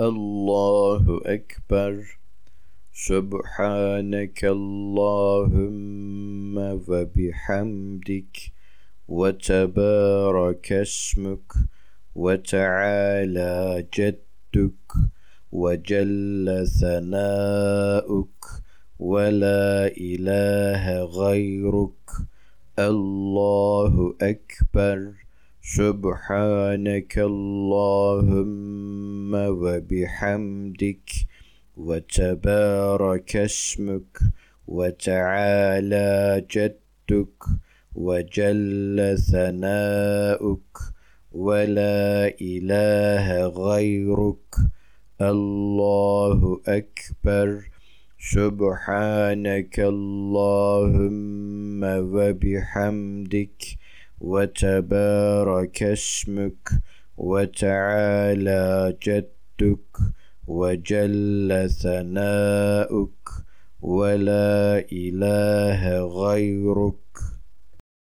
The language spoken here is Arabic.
الله أكبر. سبحانك اللهم وبحمدك وتبارك اسمك وتعالى جدك وجل ثناؤك ولا إله غيرك. الله أكبر. سبحانك اللهم وبحمدك وتبارك اسمك وتعالى جدك وجل ثناؤك ولا إله غيرك. الله أكبر. سبحانك اللهم وبحمدك وتبارك اسمك وتعالى جدك وجل ثناؤك ولا إله غيرك.